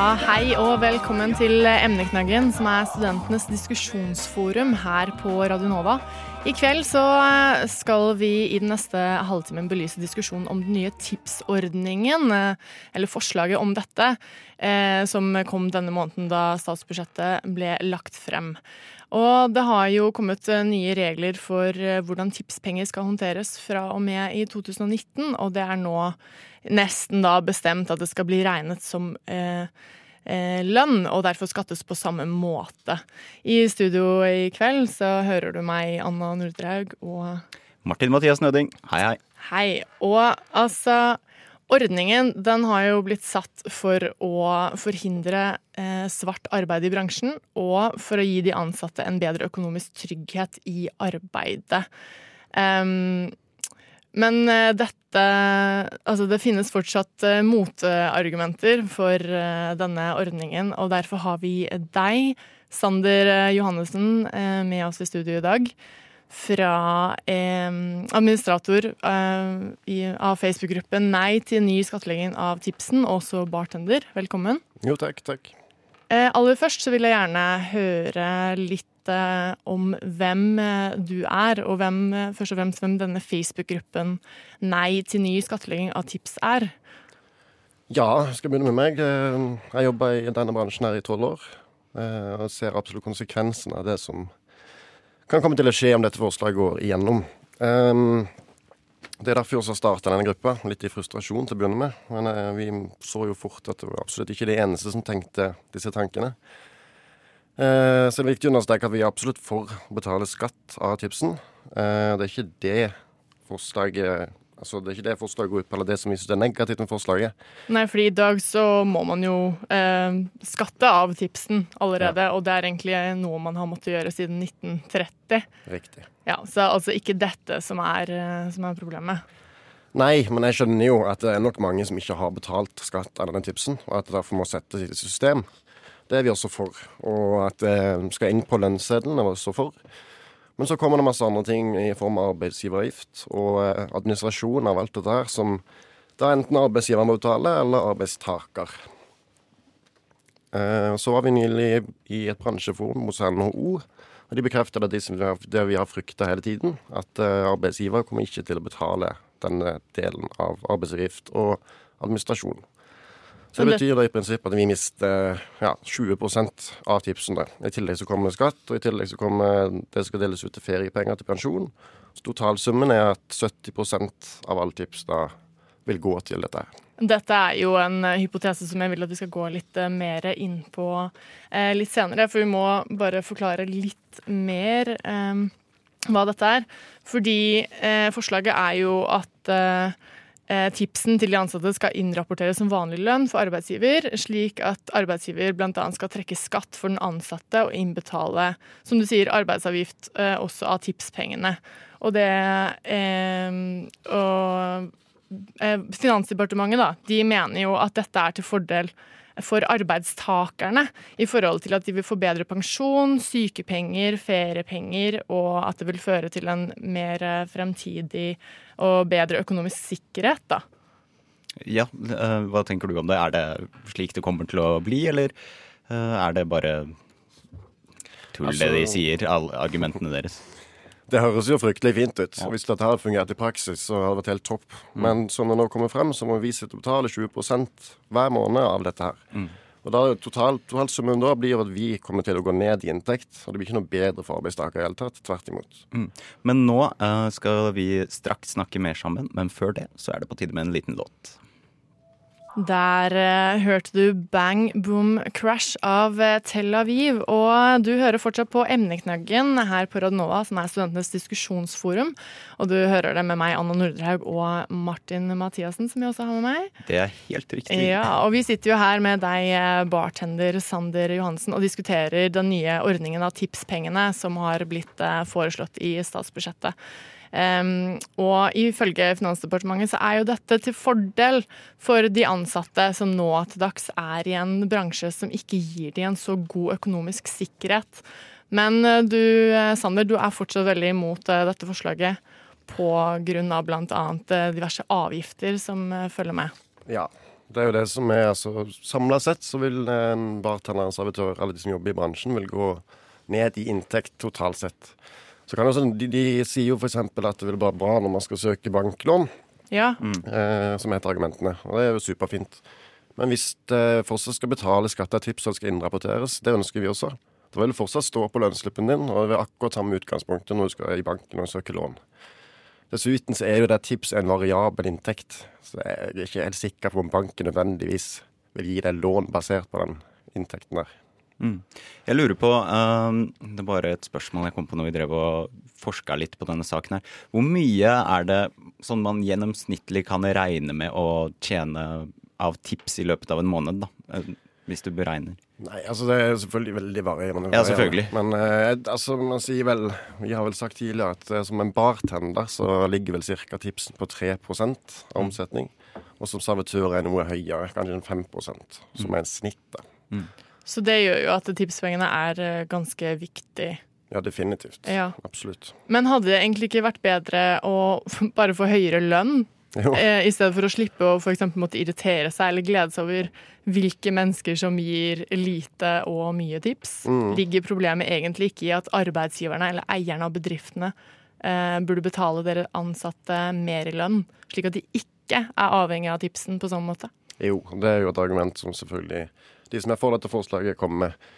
Hei og velkommen til Emneknaggen, som er studentenes diskusjonsforum her på Radio Nova. I kveld så skal vi i den neste halvtimen belyse diskusjonen om den nye tipsordningen, eh, eller forslaget om dette, eh, som kom denne måneden da statsbudsjettet ble lagt frem. Og det har jo kommet eh, nye regler for eh, hvordan tipspenger skal håndteres fra og med i 2019, og det er nå nesten da bestemt at det skal bli regnet som eh, eh, lønn, og derfor skattes på samme måte. I studio i kveld så hører du meg, Anna Norddraug, og Martin Mathias Nøding, hei hei. Hei. Og altså Ordningen den har jo blitt satt for å forhindre eh, svart arbeid i bransjen, og for å gi de ansatte en bedre økonomisk trygghet i arbeidet. Em, men eh, dette Altså, det finnes fortsatt eh, motargumenter for eh, denne ordningen, og derfor har vi deg, Sander Johannessen, med oss i studio i dag. Fra administrator i, av Facebook-gruppen Nei til ny skattlegging av tipsen, også bartender. Velkommen. Jo, takk, takk. Eh, aller først så vil jeg gjerne høre litt eh, om hvem eh, du er, og hvem, eh, først og fremst hvem denne Facebook-gruppen Nei til ny skattlegging av tips er. Ja, jeg skal begynne med meg. Eh, Jeg jobba i denne bransjen her i tolv år. Og ser absolutt konsekvensen av det som kan komme til å skje om dette forslaget går igjennom. Det er derfor vi også starta denne gruppa, litt i frustrasjon til å begynne med. Men vi så jo fort at det var absolutt ikke de eneste som tenkte disse tankene. Eh, Så det er viktig å understreke at vi er absolutt for å betale skatt av tipsen. Eh, Det er ikke det forslaget Altså, det er ikke det forslaget går ut på, eller det som vi synes er negativt med forslaget. Nei, fordi i dag så må man jo eh, skatte av tipsen allerede, og det er egentlig noe man har måttet gjøre siden 1930. Riktig. Ja, Så altså ikke dette som er, eh, som er problemet. Nei, men jeg skjønner jo at det er nok mange som ikke har betalt skatt av denne tipsen, og at det derfor må settes i system. Det er vi også for. Og at det skal inn på lønnsseddelen er vi også for. Men så kommer det masse andre ting i form av arbeidsgiveravgift og eh, administrasjon av alt dette her, som da enten arbeidsgiver må betale, eller arbeidstaker. Eh, Så var vi nylig i et bransjeforum hos NHO, og de bekrefter det, det vi har frykta hele tiden, at eh, arbeidsgiver kommer ikke til å betale denne delen av arbeidsgift og administrasjon. Så det det- betyr da i prinsippet at vi mister ja, 20% av tipsene. I tillegg så kommer skatt, og i tillegg så kommer det skal deles ut til feriepenger til pensjon. Så totalsummen er at 70% av alle tips da vil gå til dette. Dette er jo en eh, hypotese som jeg vil at vi skal gå litt eh, mer inn på eh, litt senere, for vi må bare forklare litt mer hva dette er. Fordi forslaget er jo at tipsen til de ansatte skal innrapporteres som vanlig lønn for arbeidsgiver, slik at arbeidsgiver bl.a. skal trekke skatt for den ansatte og innbetale, som du sier, arbeidsavgift eh, også av tipspengene. Og det eh, og eh, Finansdepartementet da, de mener jo at dette er til fordel for arbeidstakerne i forhold til at de vil få bedre pensjon, sykepenger, feriepenger, og at det vil føre til en mer eh, fremtidig og bedre økonomisk sikkerhet. da. Ja, eh, hva tenker du om det? Er det slik det kommer til å bli, eller eh, er det bare tull det de Altså- sier, alle argumentene deres? Det høres jo fryktelig fint ut. Hvis dette hadde fungert i praksis, så hadde det vært helt topp. Men som det nå kommer frem, så må vi sitte og betale 20 hver måned av dette her. Og da totalt, totalt Totalsummen da blir at vi kommer til å gå ned i inntekt. Og det blir ikke noe bedre for arbeidstaker i hele tatt. Tvert imot. Men nå uh, skal vi straks snakke mer sammen, men før det så er det på tide med en liten låt. Der eh, hørte du Bang Boom Crash av eh, Tel Aviv. Og du hører fortsatt på Emneknaggen her på Radnova, som er studentenes diskusjonsforum. Og du hører det med meg, Anna Nordrehaug, og Martin Mathiassen, som jeg også har med meg. Det er helt riktig. Ja, og vi sitter jo her med deg, eh, bartender Sander Johansen, og diskuterer den nye ordningen av tipspengene som har blitt eh, foreslått i statsbudsjettet. Um, og ifølge Finansdepartementet så er jo dette til fordel for de ansatte som nå til dags er i en bransje som ikke gir de en så god økonomisk sikkerhet. Men eh, du eh, Sander, du er fortsatt veldig imot eh, dette forslaget pga. bl.a. diverse avgifter som følger med. Ja. Det er jo det som er altså, Samla sett så vil en bartender, en servitør, alle de som jobber i bransjen, vil gå ned i inntekt totalt sett. Så kan også, de, de sier jo f.eks. at det vil være bra når man skal søke banklån, Ja, eh, som heter argumentene. Og det er jo superfint. Men hvis det fortsatt skal betale skatt av tips og skal innrapporteres, det ønsker vi også. Da vil det fortsatt stå på lønnsslippen din, og det vil akkurat samme utgangspunktet når du skal i banken og søke lån. Dessuten så er jo det tips en variabel inntekt, så jeg er ikke helt sikker på om banken nødvendigvis vil gi deg lån basert på den inntekten der. Mm. Jeg lurer på, um, det er bare et spørsmål jeg kom på når vi drev og forska litt på denne saken her. Hvor mye er det sånn man gjennomsnittlig kan regne med å tjene av tips i løpet av en måned, da? Eh, Hvis du beregner. Nei, altså det er selvfølgelig veldig varierende. Ja, selvfølgelig. Men eh, altså, man sier vel Vi har vel sagt tidligere at eh, som en bartender så ligger vel cirka tipsen på 3 av omsetning. Og som servitør er noe høyere, kanskje 5% som er en snittet. Så det gjør jo at tipspengene er eh, ganske viktig. Ja, definitivt. Ja. Absolutt. Men hadde det egentlig ikke vært bedre å bare få høyere lønn, Jo. eh, i stedet for å slippe å for måtte irritere seg eller glede seg over hvilke mennesker som gir lite og mye tips? Mm. Ligger problemet egentlig ikke i at arbeidsgiverne eller eierne av bedriftene eh, burde betale dere ansatte mer i lønn, slik at de ikke er avhengig av tipsen på sånn måte? Jo, det er jo et argument som selvfølgelig de som er for dette forslaget, kommer med.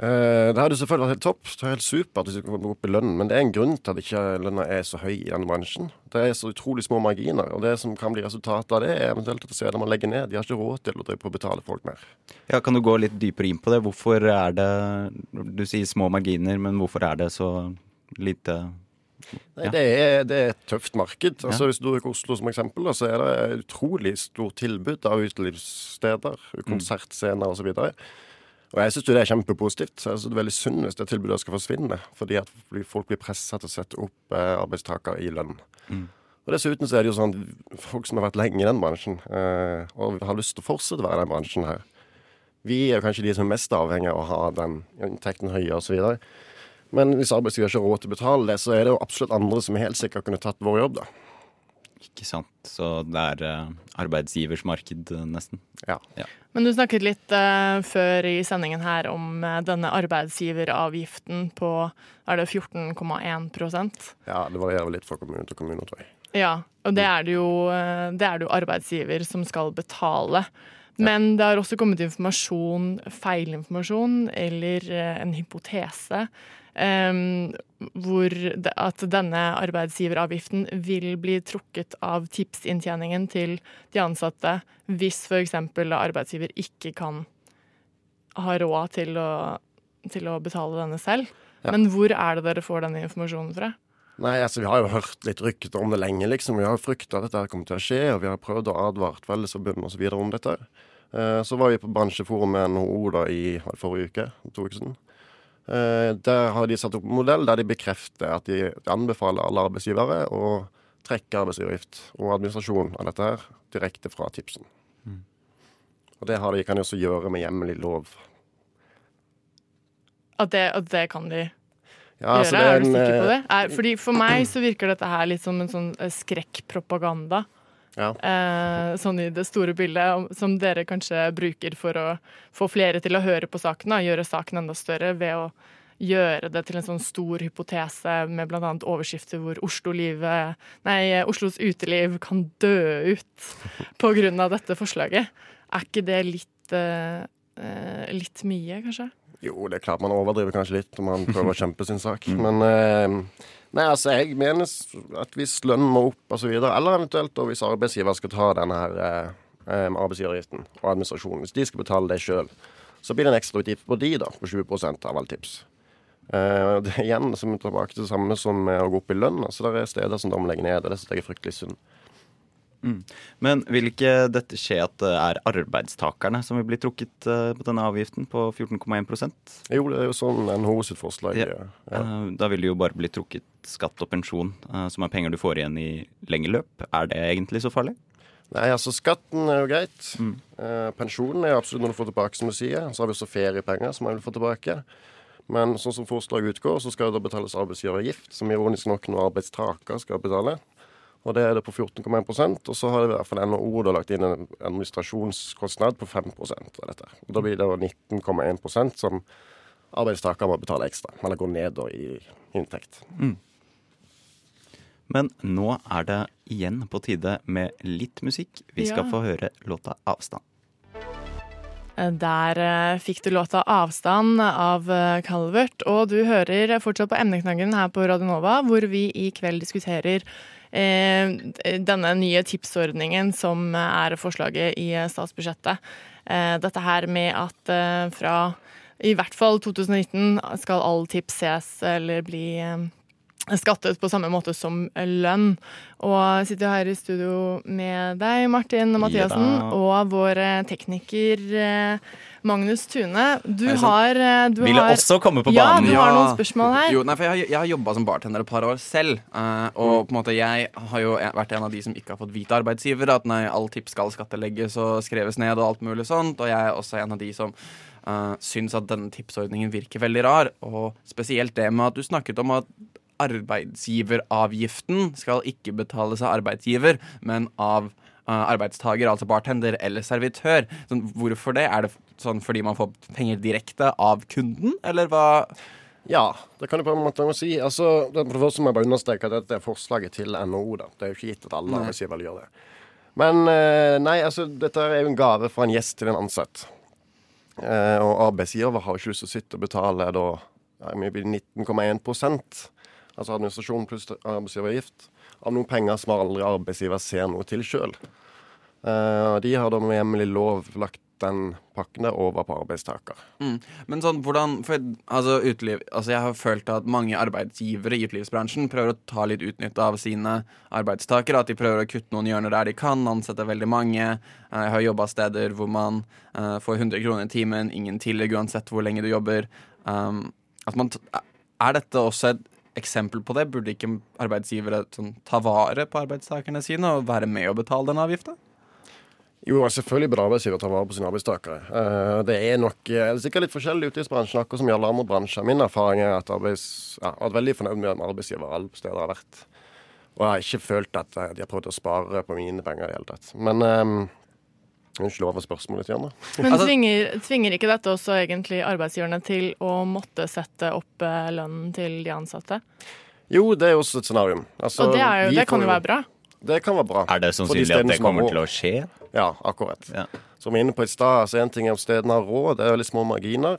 Uh, det hadde selvfølgelig vært helt topp. Det er helt supert hvis vi kan gå opp i lønnen, men det er en grunn til at ikke lønna er så høy i denne bransjen. Det er så utrolig små marginer, og det som kan bli resultatet av det, er eventuelt at steder man legger ned. De har ikke råd til å drive på å betale folk mer. Ja, Kan du gå litt dypere inn på det? Hvorfor er det Du sier små marginer, men hvorfor er det så lite Nei, Ja. det, er, det er et tøft marked. Altså, Hvis du bruker Oslo som eksempel, så er det et utrolig stort tilbud av utelivssteder, konsertscener osv. Og jeg syns det er kjempepositivt. Jeg synes det er veldig synd hvis det tilbudet skal forsvinne. Fordi at folk blir pressa til å sette opp arbeidstaker i lønn. Og Dessuten så er det jo sånn folk som har vært lenge i den bransjen, eh, og har lyst til å fortsette å være i den bransjen her, vi er jo kanskje de som er mest avhengig av å ha den inntekten høye osv. Men hvis arbeidsgiver ikke har råd til å betale det, så er det jo absolutt andre som helt sikkert kunne tatt vår jobb, da. Ikke sant? Så det er eh, arbeidsgivers marked, eh, nesten. Ja. Men du snakket litt uh, før i sendingen her om uh, denne arbeidsgiveravgiften på er det 14,1% ja, det varierer vel litt fra kommune til kommune, tror jeg. Ja, og det er det jo, det er det jo arbeidsgiver som skal betale. Men det har også kommet informasjon, feilinformasjon eller en hypotese em, hvor det, at denne arbeidsgiveravgiften vil bli trukket av tipsinntjeningen til de ansatte hvis f.eks. arbeidsgiver ikke kan ha råd til å, til å betale denne selv. Ja. Men hvor er det dere får denne informasjonen fra? Nei, altså Vi har jo hørt litt rykter om det lenge, liksom. Vi har frykta at dette kommer til å skje, og vi har prøvd å advare Fellesforbundet osv. om dette. Eh, Så var vi på bransjeforum med NHO da i forrige uke, to uker siden. Eh, Der har de satt opp en modell der de bekrefter at de anbefaler alle arbeidsgivere å trekke arbeidsgiveravgift og administrasjon av dette her direkte fra tipsen. Og det har de, kan de også gjøre med hjemmelig lov. At det, at det kan de Ja, altså, gjøre? Er, du sikker på eh, det? Er, fordi For meg så virker dette her litt som en sånn eh, skrekkpropaganda. Ja. Eh, sånn i det store bildet, som dere kanskje bruker for å få flere til å høre på saken. og gjøre saken enda større ved å gjøre det til en sånn stor hypotese med bl.a. overskrifter hvor Oslo livet, nei, Oslos uteliv kan dø ut av dette forslaget. Er ikke det litt, eh, eh, litt mye, kanskje? Jo, det er klart man overdriver kanskje litt når man prøver å kjempe sin sak. Men eh, nei, altså, jeg mener at hvis lønnen må opp osv., eller eventuelt hvis arbeidsgiver skal ta denne her eh, eh, arbeidsgiveravgiften og administrasjonen, hvis de skal betale det sjøl, så blir det en ekstra utgift på de da, på 20% av alle tips. Eh, det er igjen som tilbake til det samme som å gå opp i lønn. altså Det er steder som de legger ned, og det synes jeg er fryktelig synd. Men vil ikke dette skje at det er arbeidstakerne som vil bli trukket eh, på denne avgiften på 14,1 Jo, det er jo sånn NHO sitt forslag. Ja. eh, Ja. Eh, Da vil det jo bare bli trukket skatt og pensjon, som er penger du får igjen i lengre løp. Er det egentlig så farlig? Nei, altså skatten er jo greit. Mm. Eh, pensjonen er absolutt noe du får tilbake, som du sier. Så har vi også feriepenger som man vil få tilbake. Men sånn som forslaget utgår, så skal det da betales arbeidsgiveravgift, som ironisk nok noe arbeidstaker skal betale. Og det er det på 14,1% Og så har det i hvert fall NHO da lagt inn en administrasjonskostnad på 5% av dette. Og Da blir det da 19,1% som arbeidstaker må betale ekstra. Eller går ned i inntekt. Men nå er det igjen på tide med litt musikk. Vi skal Ja. få høre låta 'Avstand'. Der eh, fikk du låta 'Avstand' av eh, Calvert. Og du hører fortsatt på emneknaggen her på Radio Nova, hvor vi i kveld diskuterer eh, denne nye tipsordningen som er forslaget i statsbudsjettet. Eh, dette her med at eh, fra i hvert fall 2019 skal all tips ses eller bli eh, skattet på samme måte som lønn. Og sitter her i studio med deg, Martin Mathiassen, og vår eh, tekniker eh, Magnus Tune. Du har, eh, du Ville har også komme på Ja, du har noen spørsmål her. Jo, nei, for jeg, har- jeg har jobba som bartender et par år selv. eh, og på en måte jeg har jo vært en av de som ikke har fått vite arbeidsgiver at nei, all tips skal skattelegges og skreves ned og alt mulig sånt. Og jeg er også en av de som uh, syns at denne tipsordningen virker veldig rar. Og spesielt det med at du snakket om at arbeidsgiveravgiften skal ikke betales av arbeidsgiver, men av uh, arbeidstaker, altså bartender eller servitør. Sånn, hvorfor det? Er det sånn fordi man får penger direkte av kunden, eller hva? Ja, det kan du på en måte si. Altså, for det første må jeg bare understreke at dette er forslaget til NHO. da. Det er jo ikke gitt at alle arbeidsgivere gjøre det. Men eh, nei, altså, dette er jo en gave fra en gjest til en ansatt. Eh, og arbeidsgiver har jo ikke lyst til å sitte og betale da ja, mye blir 19,1% altså administrasjon pluss arbeidsgiveravgift, av noen penger som aldri arbeidsgiver ser noe til sjøl. de har da med hjemmelig lov lagt den pakken der over på arbeidstaker. Mm. Men sånn, hvordan for, altså, uteliv, altså, Jeg har følt at mange arbeidsgivere i utelivsbransjen prøver å ta litt utnytte av sine arbeidstakere. At de prøver å kutte noen hjørner der de kan, ansette veldig mange. Eh, Jeg har jobba steder hvor man uh, får 100 kroner i timen, ingen tillegg uansett hvor lenge du jobber. Um, man er dette også et eksempel på det? Burde ikke arbeidsgivere sånn, ta vare på arbeidstakerne sine og være med å betale den avgifta? Jo, selvfølgelig bør arbeidsgiver ta vare på sine arbeidstakere. Eh, det er nok eh, er sikkert litt forskjellig ute i bransjen, akkurat som i alle andre bransjer. Min erfaring er at arbeids, ja, jeg vært veldig fornøyd med arbeidsgiver alle steder jeg har vært. Og jeg har ikke følt at eh, de har prøvd å spare på mine penger i det hele tatt. Men um, Unnskyld over spørsmålet igjen, da. Men Altså- tvinger, tvinger ikke dette også egentlig arbeidsgiverne til å måtte sette opp eh, lønnen til de ansatte? Jo, det er jo også et scenario. Altså, Og det, er jo, det kan jo være bra. Det kan være bra. Er det For de sannsynlig at det kommer til å skje? Ja, akkurat. Ja. Som vi er inne på i stad, så en ting er om stedene har råd, det er veldig små marginer.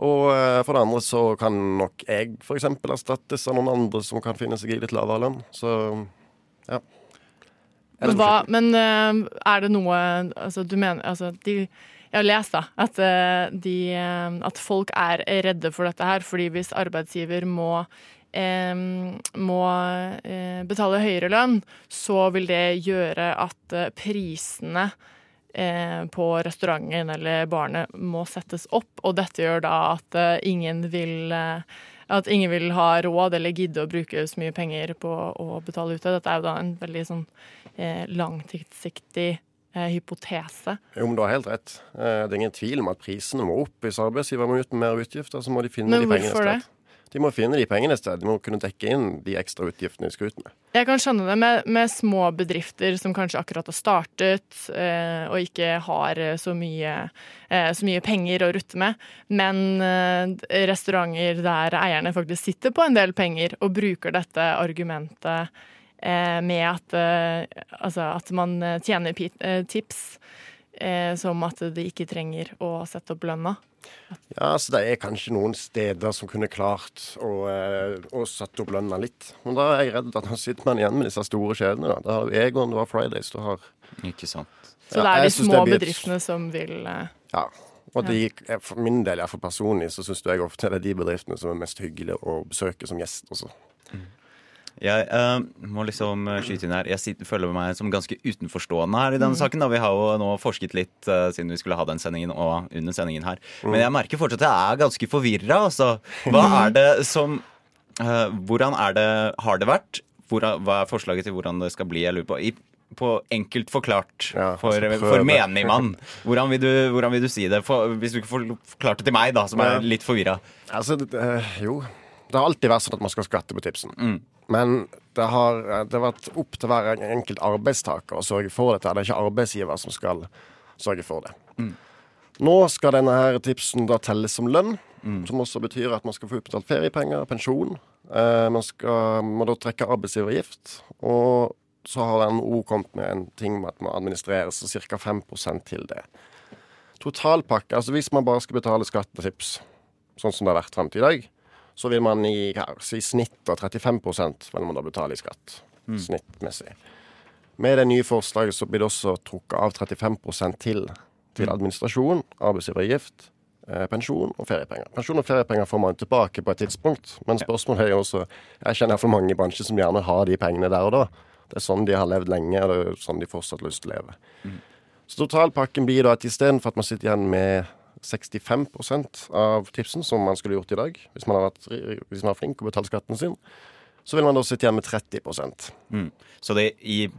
Og eh, for det andre så kan nok jeg f.eks. erstattes av noen andre som kan finne seg i litt lavere lønn. Så ja. Men, hva, men eh, er det noe altså, du mener, altså, de, Jeg har lest da, at, eh, de, eh, at folk er redde for dette her, fordi hvis arbeidsgiver må eh, må eh, betale høyere lønn, så vil det gjøre at prisene eh, på restauranten eller barene må settes opp, og dette gjør da at ingen vil eh, at ingen vil ha råd eller gidde å bruke så mye penger på å betale ut det. Dette er jo da en veldig sånn eh, langtidssiktig eh, hypotese. Jo, men du har helt rett. Eh, Det er ingen tvil om at prisene må opp. Hvis arbeidsgiver må ut med mer utgifter, så må de finne Men de pengene hvorfor det? De må finne de pengene et sted. De må kunne dekke inn de ekstra utgiftene de skal ut med. Jeg kan skjønne det med, med små bedrifter som kanskje akkurat har startet eh, og ikke har eh, så mye, eh, så mye penger å rutte med. Men eh, restauranter der eierne faktisk sitter på en del penger og bruker dette argumentet eh, med at, eh, altså at man tjener tips eh, som at de ikke trenger å sette opp lønna. Ja, så Det er kanskje noen steder som kunne klart å, eh, å sette opp lønna litt. Men da er jeg redd at da sitter man igjen med disse store kjedene. da. Da har du Egon, du har Fridays, du har Ikke sant. Så det er de små det blir bedriftene som vil eh, Ja. Og de, for min del, for personlig, så syns jeg ofte det er de bedriftene som er mest hyggelige å besøke som gjest også. Jeg uh, må liksom eh, skyte inn her. Jeg sitter, føler meg som ganske utenforstående her i denne saken. Da. Vi har jo nå forsket litt uh, siden vi skulle ha den sendingen og under sendingen her. Men jeg merker fortsatt at jeg er ganske forvirra. Altså. Hva er det som uh, Hvordan er det Har det vært? Hvor, hva er forslaget til hvordan det skal bli? Jeg lurer på. I, på enkelt forklart Ja, for, altså for menigmann. Hvordan vil, du, hvordan vil du si det? For, hvis du ikke får forklart det til meg, da, som er litt forvirra. Altså, jo. Det har alltid vært sånn at man skal skvette på tipsen. Mm. Men det har, det har vært opp til hver enkelt arbeidstaker å sørge for dette. Det er ikke arbeidsgiver som skal sørge for det. Mm. Nå skal denne her tipsen da telles som lønn, Mm. som også betyr at man skal få utbetalt feriepenger, pensjon. Eh, man skal, må da trekke arbeidsgiveravgift. Og så har NHO kommet med en ting med at man administrerer så ca. 5% til det. Totalpakke, altså hvis man bare skal betale skatt og tips, sånn som det har vært frem til i dag, så vil man i, i snitt av 35 vil man da betale i skatt. Snittmessig. Med det nye forslaget så blir det også trukket av 35 til til administrasjon, arbeidsgiveravgift, eh, pensjon og feriepenger. Pensjon og feriepenger får man tilbake på et tidspunkt, men spørsmålet er jo også Jeg kjenner iallfall mange i bransjen som gjerne har de pengene der og da. Det er sånn de har levd lenge, og det er sånn de fortsatt har lyst til å leve. Så totalpakken blir da at istedenfor at man sitter igjen med 65% av tipsen, som man skulle gjort i dag, hvis man har vært, hvis man er flink og betalt skatten sin, så vil man da sitte igjen med 30 Mm. Så det, i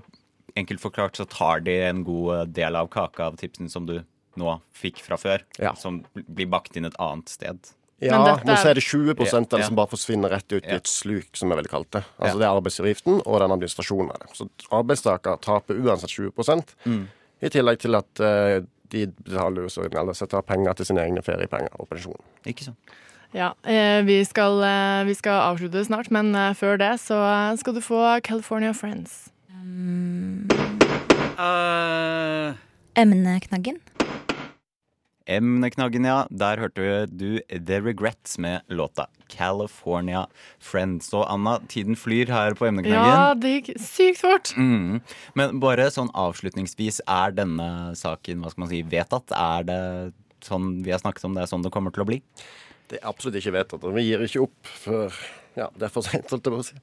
enkelt forklart så tar de en god del av kaka av tipsen som du nå fikk fra før, Ja. som blir bakt inn et annet sted. Ja, Men dette er- så er det 20 av det Ja. som bare forsvinner rett ut i et sluk, som jeg ville kalt det. Altså Ja. Det er arbeidsgiveravgiften og den administrasjonen av det. Så arbeidstaker taper uansett 20 Mm. i tillegg til at eh, de betaler jo så eller så tar penger til sine egne feriepenger og pensjon. Ikke sant? Ja, eh, vi skal, eh, vi skal avslutte snart, men eh, før det så skal du få California Friends. Emneknaggen. Emneknaggen, ja. Der hørte du The Regrets med låta California Friends. Så Anna, tiden flyr her på Emneknaggen. Ja, det gikk sykt fort. Mm. Men bare sånn avslutningsvis, er denne saken hva skal man si, vedtatt? Er det sånn vi har snakket om, det er sånn det kommer til å bli? Det er absolutt ikke vedtatt, og vi gir ikke opp før ja, det er for seint, holdt jeg på å si.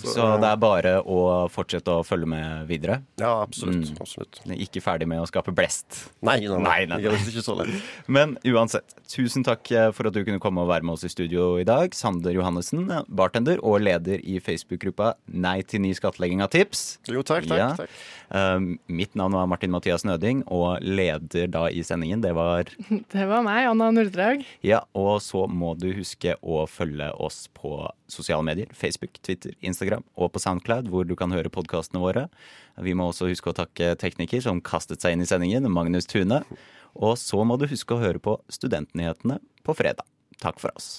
Så, Så, det er bare å fortsette å følge med videre? Ja, absolutt. Mm. absolutt. Ikke ferdig med å skape blest? Nei, nei, nei. Nei, nei, ikke så lett. Men uansett, tusen takk eh, for at du kunne komme og være med oss i studio i dag. Sander Johannessen, bartender og leder i Facebook-gruppa Nei til ny skattlegging av tips. Jo, takk, takk. Ja. takk. Um, mitt navn var Martin Mathias Nøding, og leder da i sendingen, det var Det var meg, Anna Norddrag. Ja, og så må du huske å følge oss på sosiale medier. Facebook, Twitter, Instagram og på Soundcloud, hvor du kan høre podkastene våre. Vi må også huske å takke tekniker som kastet seg inn i sendingen, Magnus Tune. Og så må du huske å høre på Studentnyhetene på fredag. Takk for oss.